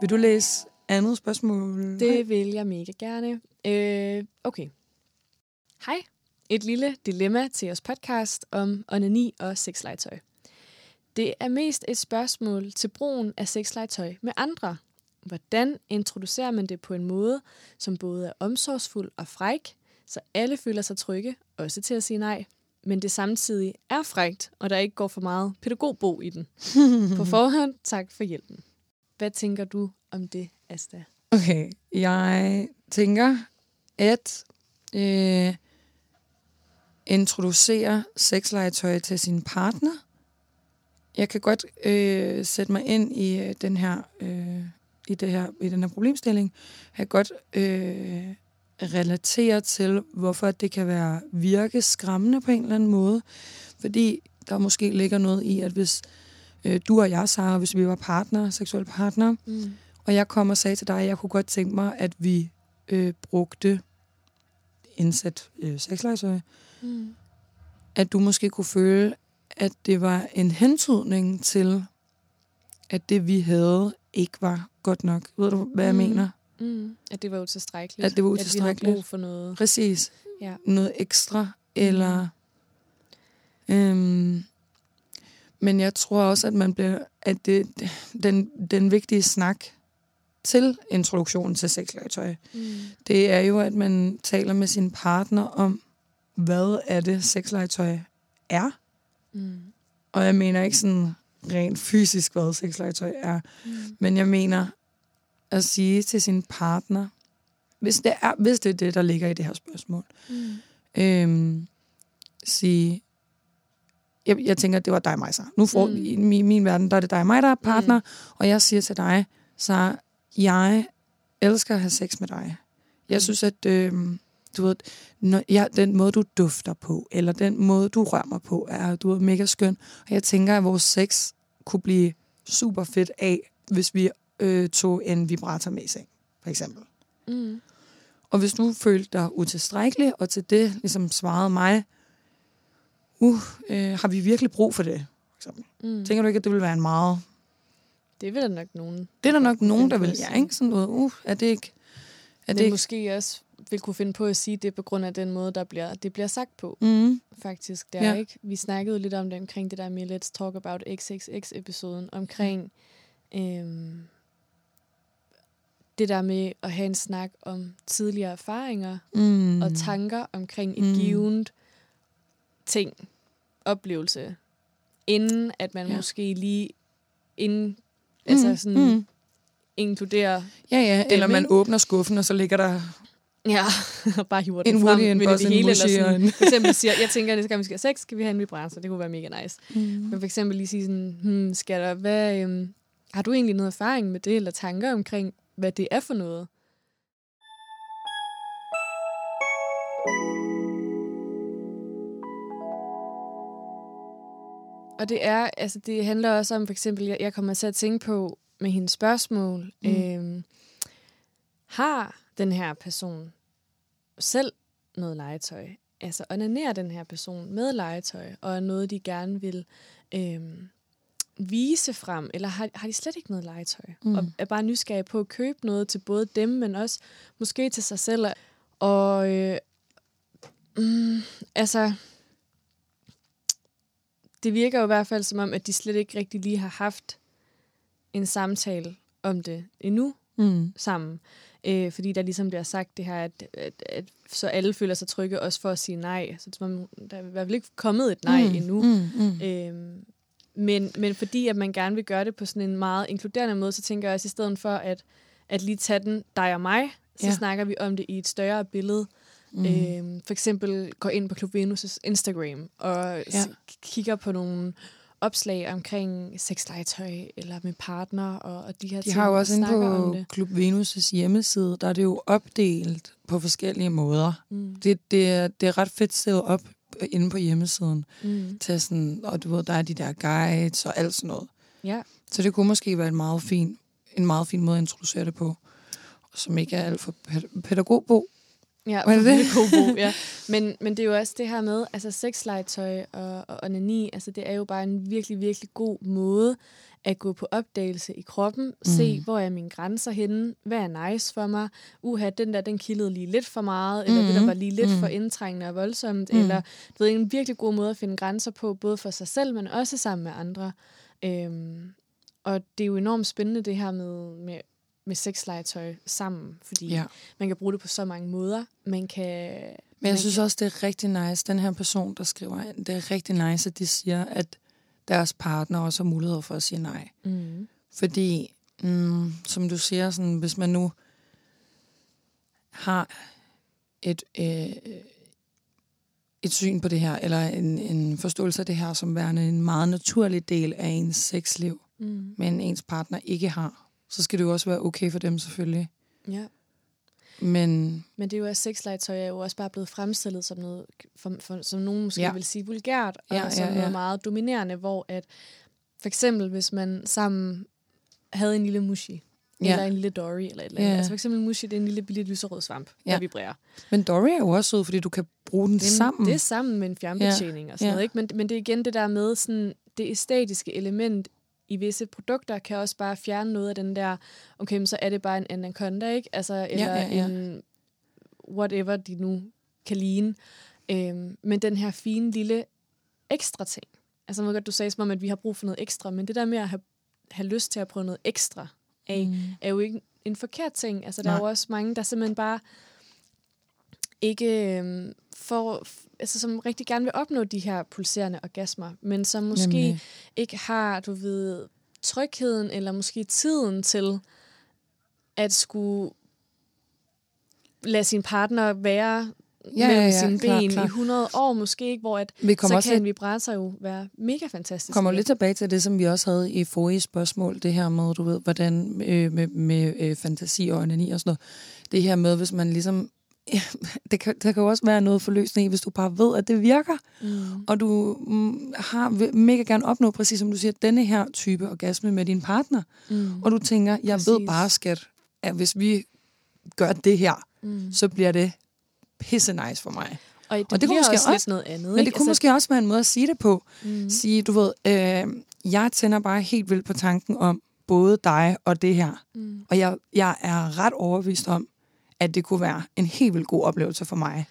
Vil du læse andet spørgsmål? det vil jeg mega gerne. Øh, okay. Hej. Et lille dilemma til jeres podcast om onani og sexlegetøj. Det er mest et spørgsmål til brugen af sexlegetøj med andre. Hvordan introducerer man det på en måde, som både er omsorgsfuld og fræk, så alle føler sig trygge, også til at sige nej, men det samtidig er frækt, og der ikke går for meget pædagogbo i den. På forhånd, tak for hjælpen. Hvad tænker du om det, Asta? Okay, jeg tænker, at øh, introducere sexlegetøj til sin partner. Jeg kan godt øh, sætte mig ind i øh, den her øh, i det her i den her problemstilling. Jeg kan godt øh, relatere til, hvorfor det kan være virke skræmmende på en eller anden måde, fordi der måske ligger noget i, at hvis øh, du og jeg, Sara, hvis vi var partner, seksuelle partner, Mm. og jeg kom og sagde til dig, at jeg kunne godt tænke mig, at vi øh, brugte indsat øh, sexlegetøj. Mm. At du måske kunne føle, at det var en hentydning til, at det vi havde ikke var godt nok. Ved du, hvad jeg Mm. mener? Mm. At det var utilstrækkeligt. At det var At vi utilstrækkeligt. havde brug for noget. Præcis. Ja. Noget ekstra, eller Øhm, men jeg tror også, at man bliver, at det, den, den vigtige snak til introduktionen til sexlegetøj, Mm. det er jo, at man taler med sin partner om, hvad er det sexlegetøj er. Mm. Og jeg mener ikke sådan rent fysisk, hvad sexlegetøj er. Mm. Men jeg mener at sige til sin partner, hvis det er, hvis det, er det, der ligger i det her spørgsmål, Mm. øhm, sige, jeg, jeg tænker, det var dig og mig, så. Nu får, Mm. mm. i min, min verden, der er det dig og mig, der er partner, mm. og jeg siger til dig, så jeg elsker at have sex med dig. Jeg Mm. synes, at øhm, du ved, når jeg, den måde, du dufter på, eller den måde, du rører mig på, er du er mega skøn. Og jeg tænker, at vores sex kunne blive super fedt af, hvis vi øh, tog en vibrator med i seng, for eksempel. Mm. Og hvis du følte dig utilstrækkelig, og til det ligesom svarede mig, uh, øh, har vi virkelig brug for det? For eksempel. Mm. Tænker du ikke, at det ville være en meget... Det vil der nok nogen. Det er der nok nogen, der vil... Ja, ikke? Sådan noget, uh, er det ikke... Er Men det ikke... måske også vil kunne finde på at sige det på grund af den måde, der bliver, det bliver sagt på, Mm, faktisk. Det er Ja. ikke. Vi snakkede lidt om det omkring det der med Let's Talk About XXX-episoden, omkring øhm, det der med at have en snak om tidligere erfaringer mm, og tanker omkring et Mm. givet ting, oplevelse, inden at man Ja. måske lige inden, altså sådan, mm. inkluderer Ja, ja. Eller dem, man ikke? åbner skuffen, og så ligger der Ja, og bare hiver en den frem en midt i Buzz, det en hele. Eller sådan, en... for eksempel siger, jeg tænker, at næste gang vi skal have sex, skal vi have en vibrator. Det kunne være mega nice. Mm. Men for eksempel lige sige sådan, hmm, skal der, hvad, øhm, har du egentlig noget erfaring med det, eller tanker omkring, hvad det er for noget? Og det er, altså det handler også om, for eksempel, jeg, jeg kommer til at tænke på med hendes spørgsmål, mm. øhm, har den her person selv noget legetøj? Altså onanerer den her person med legetøj, og er noget, de gerne vil øhm, vise frem, eller har, har de slet ikke noget legetøj? Mm. Og er bare nysgerrige på at købe noget til både dem, men også måske til sig selv. Og øh, mm, altså, det virker jo i hvert fald som om, at de slet ikke rigtig lige har haft en samtale om det endnu Mm. sammen. Øh, fordi der ligesom bliver sagt det her, at, at, at så alle føler sig trygge også for at sige nej. Så om, der er i hvert fald ikke kommet et nej mm. endnu. Mm. Mm. Øhm, men, men fordi at man gerne vil gøre det på sådan en meget inkluderende måde, så tænker jeg også, i stedet for at, at lige tage den dig og mig, så Ja. snakker vi om det i et større billede. Mm. Øhm, for eksempel går ind på Klub Venus' Instagram og Ja. ja. kigger på nogle opslag omkring sexlegetøj eller med partner og, og de her De ting. har jo og også inde på. Klub Venus' hjemmeside, der er det jo opdelt på forskellige måder. Mm. Det, det, er, det er ret fedt stillet op inde på hjemmesiden. Mm. Til sådan, og du ved, der er de der guides og alt sådan noget. Ja. Så det kunne måske være en meget fin, en meget fin måde at introducere det på, som ikke er alt for pæ- pædagogbo. Ja, Var det det? det? Bog, ja. Men, men det er jo også det her med, altså sexlegetøj og, og onani, altså det er jo bare en virkelig, virkelig god måde at gå på opdagelse i kroppen, mm. se, hvor er mine grænser henne, hvad er nice for mig, uha, den der, den kildede lige lidt for meget, eller mm. det der Mhm. var lige lidt Mm. for indtrængende og voldsomt, Mm. mm. eller du ved, en virkelig god måde at finde grænser på, både for sig selv, men også sammen med andre. Øhm, og det er jo enormt spændende det her med, med, med sexlegetøj sammen, fordi Ja. man kan bruge det på så mange måder. Man kan... Men jeg man synes også, det er rigtig nice, den her person, der skriver ind, det er rigtig nice, at de siger, at deres partner også har mulighed for at sige nej. mm, Fordi, mm, som du siger, sådan, hvis man nu har et, øh, et syn på det her, eller en, en forståelse af det her som værende en meget naturlig del af ens sexliv, mm, men ens partner ikke har, så skal det jo også være okay for dem selvfølgelig. ja. Men Men det er jo også sexlegetøj er jo også bare blevet fremstillet som noget, for, for, som nogen måske Ja. ja. vil sige vulgært, og Ja, ja, som ja, ja, ja. noget meget dominerende, hvor at for eksempel hvis man sammen havde en lille mushi, Ja. ja. eller en lille Dory, eller et eller andet. Ja. Altså for eksempel en mushi, det er en lille billig lyserød svamp, Ja. der vibrerer. Men Dory er jo også sød, fordi du kan bruge den er- sammen. det er sammen med en fjernbetjening og sådan Ja. noget, ikke? Men, men det er igen det der med sådan, det æstetiske element i visse produkter kan også bare fjerne noget af den der, okay, men så er det bare en anaconda, ikke? Altså, eller ja, ja. en whatever de nu kan ligne. Øhm, men den her fine lille ekstra ting. Altså, jeg ved godt, du sagde som om, at vi har brug for noget ekstra, men det der med at have, have lyst til at prøve noget ekstra af, mm. er jo ikke en forkert ting. Altså, der Nej. er jo også mange, der simpelthen bare ikke øhm, får, altså, som rigtig gerne vil opnå de her pulserende orgasmer, men som måske Nemlig. ikke har, du ved, trygheden eller måske tiden til at skulle lade sin partner være ja, mellem ja, ja, sine klar, ben klar. i 100 år måske, ikke, hvor at, vi så også kan en vibrator jo være mega fantastisk. kommer lidt tilbage til det, som vi også havde i forrige spørgsmål, det her med, du ved, hvordan øh, med, med øh, fantasi og onani og sådan noget. Det her med, hvis man ligesom Ja, det kan, der kan jo også være noget forløsning i, hvis du bare ved, at det virker, mm. og du mm, har mega gerne opnå, præcis som du siger, denne her type orgasme med din partner, mm. og du tænker, jeg præcis. ved bare, skat, at hvis vi gør det her, mm. så bliver det pisse nice for mig. Og det, og det kunne måske også, også noget andet. Men det kunne altså... måske også være en måde at sige det på. Mm. Sige, du ved, øh, jeg tænder bare helt vildt på tanken om både dig og det her. Mm. Og jeg, jeg er ret overbevist om, at det kunne være en helt vildt god oplevelse for mig.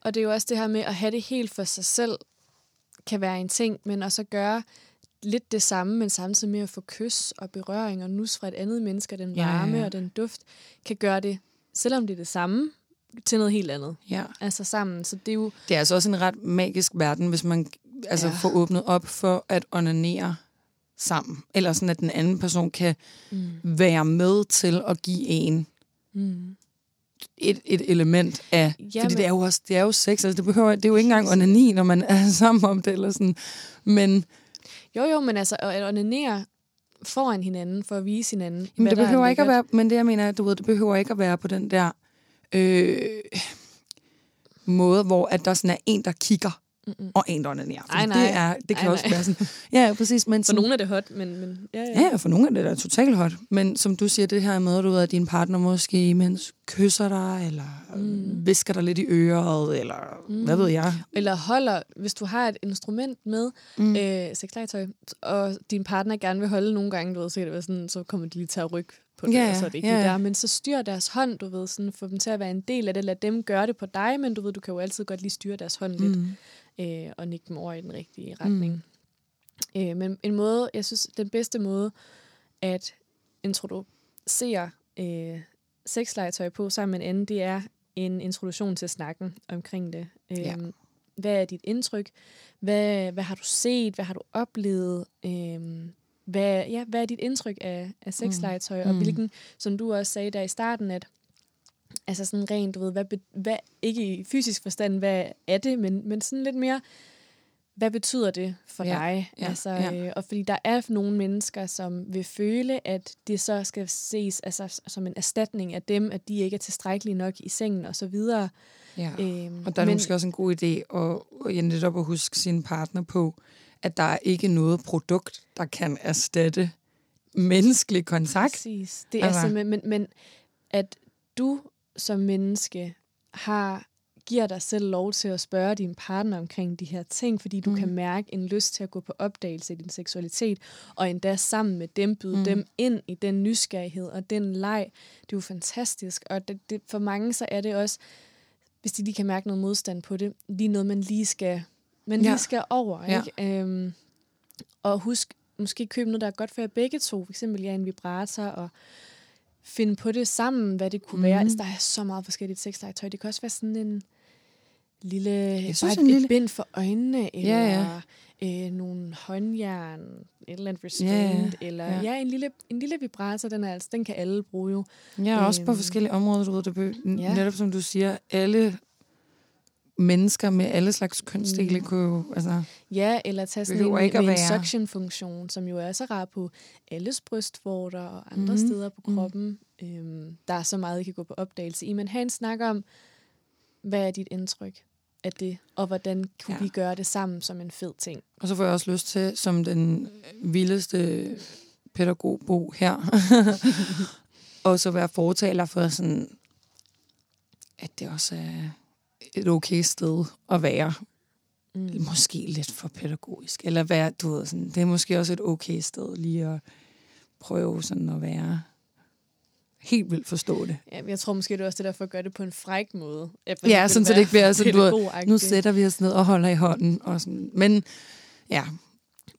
Og det er jo også det her med at have det helt for sig selv, kan være en ting, men også at gøre lidt det samme, men samtidig med at få kys og berøring og nus fra et andet menneske, den varme ja, ja, og den duft, kan gøre det, selvom det er det samme, til noget helt andet. Ja. Altså sammen. Så det er jo... Det er altså også en ret magisk verden, hvis man altså, ja. får åbnet op for at onanere sammen. Eller sådan, at den anden person kan mm. være med til at give en mm et, et element af... Jamen. Fordi det er jo også det er jo sex, altså det, behøver, det er jo ikke engang onani, når man er sammen om det, eller sådan. Men... Jo, jo, men altså at onanere foran hinanden, for at vise hinanden, Jamen, det behøver ikke at være... Men det, jeg mener, du ved, det behøver ikke at være på den der øh, måde, hvor at der sådan er en, der kigger Mm-mm. og en, der onanerer. Ej, nej. Det, er, det kan Ej, også være sådan... Ja, præcis. Men sådan, for nogle er det hot, men... men ja, ja. ja, for nogle er det da totalt hot. Men som du siger, det her med, du ved, at din partner måske imens kysser dig, eller mm. visker dig lidt i øret, eller mm. hvad ved jeg. Eller holder, hvis du har et instrument med, mm. øh, sexlegetøj, og din partner gerne vil holde nogle gange, du ved, så kan det være sådan, så kommer de lige til at rykke på det, ja, og så er det ikke ja, ja. der. Men så styr deres hånd, du ved, sådan, få dem til at være en del af det. Lad dem gøre det på dig, men du ved, du kan jo altid godt lige styre deres hånd lidt. Øh, og nikke dem over i den rigtige retning. Mm. Øh, men en måde, jeg synes, den bedste måde at introducere øh, sexlegetøj på sammen med en anden, det er en introduktion til snakken omkring det. Øh, ja. Hvad er dit indtryk? Hvad, hvad har du set? Hvad har du oplevet? Øh, hvad, ja, hvad er dit indtryk af, af sexlegetøj? Mm. Og hvilken, som du også sagde der i starten, at altså sådan rent, du ved, hvad, hvad, ikke i fysisk forstand, hvad er det, men, men sådan lidt mere, hvad betyder det for ja, dig? Ja, altså, ja. Øh, og fordi der er nogle mennesker, som vil føle, at det så skal ses altså, som en erstatning af dem, at de ikke er tilstrækkelige nok i sengen og så videre. Ja. Øhm, og der er men, måske også en god idé at, at netop at huske sin partner på, at der er ikke noget produkt, der kan erstatte menneskelig kontakt. Præcis. Det er altså. men, men at du som menneske har giver dig selv lov til at spørge din partner omkring de her ting, fordi du mm. kan mærke en lyst til at gå på opdagelse i din seksualitet, og endda sammen med dem byde mm. dem ind i den nysgerrighed og den leg. Det er jo fantastisk, og det, det, for mange så er det også, hvis de lige kan mærke noget modstand på det, lige noget, man lige skal, man ja. lige skal over. Ja. Ikke? Øhm, og husk, måske købe noget, der er godt for jer begge to, for eksempel ja, en vibrator og finde på det sammen, hvad det kunne mm. være. Altså, der er så meget forskelligt sexlegetøj. Det kan også være sådan en lille, jeg synes, bare et, lille... et bind for øjnene, eller ja, ja. Øh, nogle håndjern, et eller andet restraint, ja, ja. eller ja. ja, en, lille, en lille vibrator, den, er, altså, den kan alle bruge jo. Ja, også på øhm, forskellige områder, du ved, det ja. netop som du siger, alle mennesker med alle slags kønsdele mm. kunne jo... Altså, ja, eller tage sådan en, ikke en, en suction-funktion, som jo er så rar på alles brystvorter og andre mm. steder på mm. kroppen. Mm. Øhm, der er så meget, I kan gå på opdagelse i. Men han snakker om, hvad er dit indtryk af det, og hvordan kunne ja. vi gøre det sammen som en fed ting. Og så får jeg også lyst til, som den vildeste pædagogbo her, og så være fortaler for sådan, at det også er et okay sted at være. Mm. Måske lidt for pædagogisk. Eller være, du ved, sådan, det er måske også et okay sted lige at prøve sådan at være helt vildt forstå det. Ja, jeg tror måske, det er også det der for at gøre det på en fræk måde. Ja, Ja, sådan så det ikke bliver sådan, du ved, nu sætter vi os ned og holder i hånden. Og sådan. Men ja,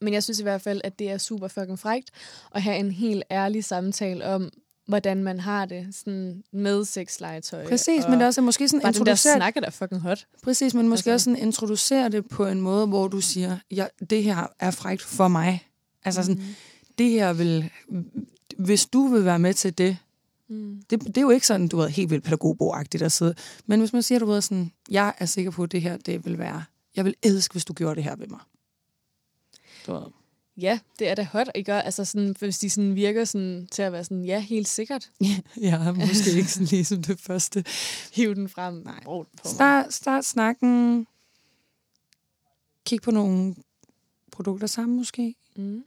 Men jeg synes i hvert fald, at det er super fucking frægt at have en helt ærlig samtale om, hvordan man har det sådan med sexlegetøj. præcis, og men det er også måske sådan bare den der introducere snak er da fucking hot. Præcis, men måske Altså- også sådan introducere det på en måde, hvor du siger, ja, det her er frægt for mig. Altså sådan, Mhm. det her vil, hvis du vil være med til det, Mm. det, det er jo ikke sådan, du ved, helt vildt pædagogboagtigt at sidde. Men hvis man siger, du ved sådan, jeg er sikker på, at det her, det vil være, jeg vil elske, hvis du gjorde det her ved mig. Du ved. Ja, det er da hot, ikke? Altså sådan, hvis de sådan virker sådan, til at være sådan, ja, helt sikkert. Ja, måske ikke sådan ligesom det første. Hiv den frem. Nej. Brug den på. Start, start snakken. Kig på nogle produkter sammen måske. Mm.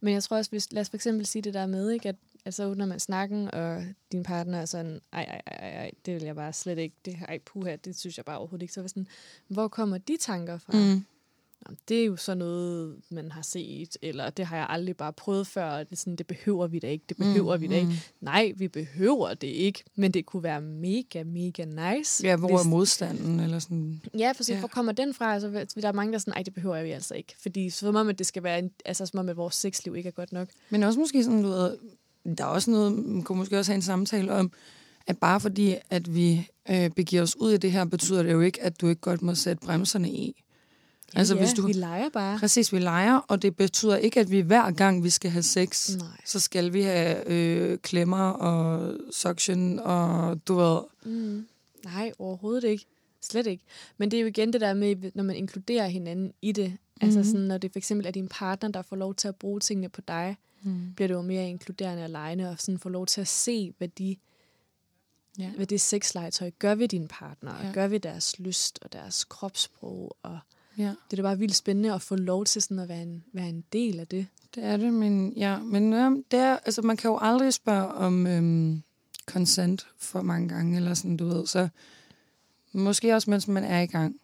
Men jeg tror også, hvis, lad os for eksempel sige det der med, ikke, at altså, åbner man snakken, og din partner er sådan, ej, ej, ej, ej, det vil jeg bare slet ikke, det, ej, puha, det synes jeg bare overhovedet ikke. Så er jeg sådan, hvor kommer de tanker fra? Mm. Nå, det er jo sådan noget, man har set, eller det har jeg aldrig bare prøvet før, og det, er sådan, det behøver vi da ikke, det behøver mm, vi da ikke. Nej, vi behøver det ikke, men det kunne være mega, mega nice. Ja, hvor er hvis- modstanden? Eller sådan. Ja, for Ja. ja. hvor kommer den fra? Altså, der er mange, der er sådan, nej, det behøver vi altså ikke. Fordi som om, at det skal være, en, altså som om, at vores sexliv ikke er godt nok. Men også måske sådan, du ved, der er også noget, man kunne måske også have en samtale om, at bare fordi, at vi øh, begiver os ud i det her, betyder det jo ikke, at du ikke godt må sætte bremserne i. Altså, ja, hvis du- vi leger bare. Præcis, vi leger, og det betyder ikke, at vi hver gang, vi skal have sex, Nej. så skal vi have øh, klemmer og suction og du ved... Mm. Nej, overhovedet ikke. Slet ikke. Men det er jo igen det der med, når man inkluderer hinanden i det. Altså Mhm. sådan, når det for eksempel er din partner, der får lov til at bruge tingene på dig, Mm. bliver det jo mere inkluderende og legende, og sådan får lov til at se, hvad, de, Ja. hvad det sexlegetøj gør ved din partner, Ja. og gør ved deres lyst og deres kropssprog. Og ja, det er da bare vildt spændende at få lov til sådan at være en, være en del af det. det er det, men, ja, men ja, det er, altså, man kan jo aldrig spørge om øhm, consent for mange gange, eller sådan, du ved, så måske også, mens man er i gang.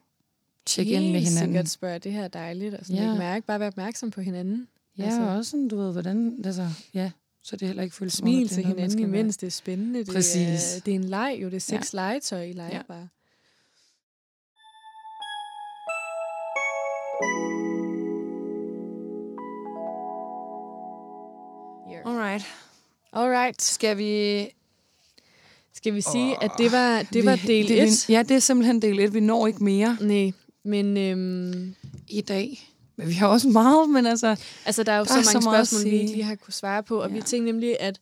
Tjek ind med Helt hinanden. sikkert spørge, det her er dejligt, og sådan Ja. ikke mærke, bare være opmærksom på hinanden. Ja, Altså- også sådan, du ved, hvordan, altså, ja, så det heller ikke føles Smil til hinanden imens, det er spændende. Det Præcis. Er, det er en leg jo, det er seks ja. legetøj, I leger ja. bare. Alright. Alright. Skal vi... Skal vi sige, at det var, det var vi- del det, 1? vi- Ja, det er simpelthen del 1. Vi når ikke mere Nej, men øhm, i dag. Men vi har også meget, men altså... altså, der er jo Der så mange så spørgsmål, vi ikke lige har kunne svare på, og ja. vi tænkte nemlig, at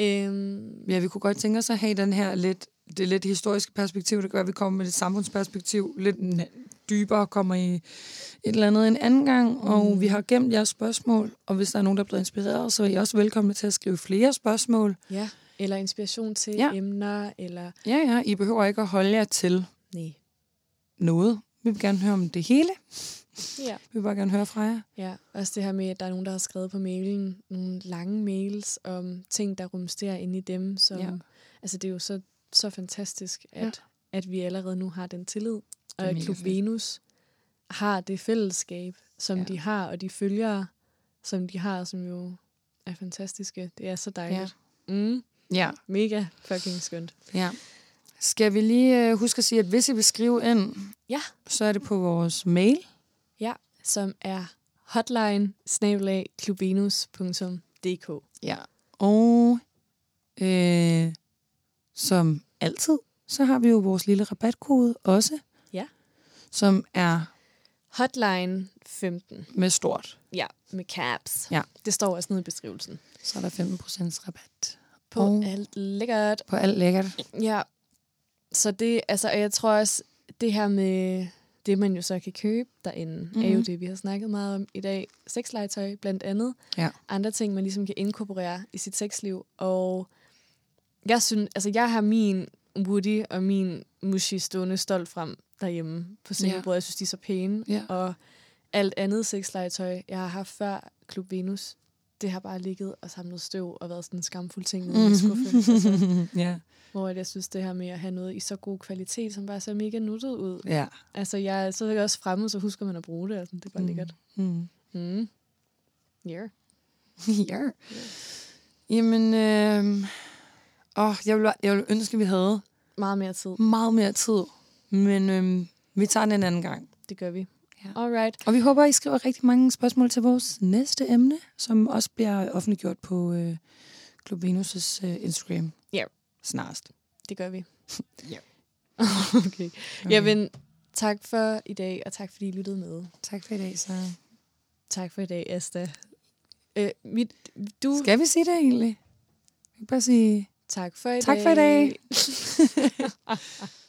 øhm, Ja, vi kunne godt tænke os at have den her lidt, det lidt historiske perspektiv, det gør, at vi kommer med et samfundsperspektiv lidt dybere, kommer i et eller andet en anden gang, mm. og vi har gemt jeres spørgsmål, og hvis der er nogen, der er blevet inspireret, så er I også velkomne til at skrive flere spørgsmål. ja, eller inspiration til Ja. emner, eller... Ja, ja, I behøver ikke at holde jer til Nej. noget. Vi vil gerne høre om det hele. Ja. Vi vil bare gerne høre fra jer. Ja, også det her med, at der er nogen, der har skrevet på mailen nogle lange mails om ting, der rumsterer inde i dem. Som, ja. Altså, det er jo så, så fantastisk, at, Ja. At vi allerede nu har den tillid. Og at Klub. Venus har det fællesskab, som Ja. de har, og de følgere, som de har, som jo er fantastiske. Det er så dejligt. Ja. Mm, Ja. mega fucking skønt. ja. Skal vi lige øh, huske at sige, at hvis I vil skrive ind, Ja. så er det på vores mail. Ja, som er hotline. Ja. Og øh, som altid, så har vi jo vores lille rabatkode også. Ja. Som er Hotline 15. med stort. Ja, med caps. Ja. Det står også nede i beskrivelsen. Så er der 15% rabat. På Og- alt lækkert. På alt lækkert. Ja. Så det, altså, og jeg tror også, det her med det, man jo så kan købe derinde, mm-hmm. er jo Mhm. det, vi har snakket meget om i dag. Sexlegetøj blandt andet. Ja. Andre ting, man ligesom kan inkorporere i sit sexliv. Og jeg synes, altså jeg har min Woody og min Mushi stående stolt frem derhjemme på sengebordet. Jeg synes, de er så pæne. Ja. Og alt andet sexlegetøj, jeg har haft før Klub Venus, det har bare ligget og samlet støv og været sådan en skamfuld ting i min skuffe. Altså, ja. hvor jeg synes, det her med at have noget i så god kvalitet, som bare ser mega nuttet ud. Ja. Altså, jeg, så er jeg også fremme, så husker man at bruge det. Altså, det er bare mm. lækkert. Mm. Mm. Yeah. ja. Jamen, øh, Åh, jeg vil, jeg vil ønske, at vi havde Meget mere tid. meget mere tid. Men øhm, vi tager den en anden gang. Det gør vi. Ja. Alright. Og vi håber, I skriver rigtig mange spørgsmål til vores næste emne, som også bliver offentliggjort på øh, Klub Venus' øh, Instagram. Ja. Snarest. Det gør vi. Ja. okay. Okay. Jamen, tak for i dag, og tak fordi I lyttede med. Tak for i dag, så... Tak for i dag, Asta. Øh, mit, du... Skal vi sige det egentlig? Jeg kan bare sige Tak for i tak dag. for i dag.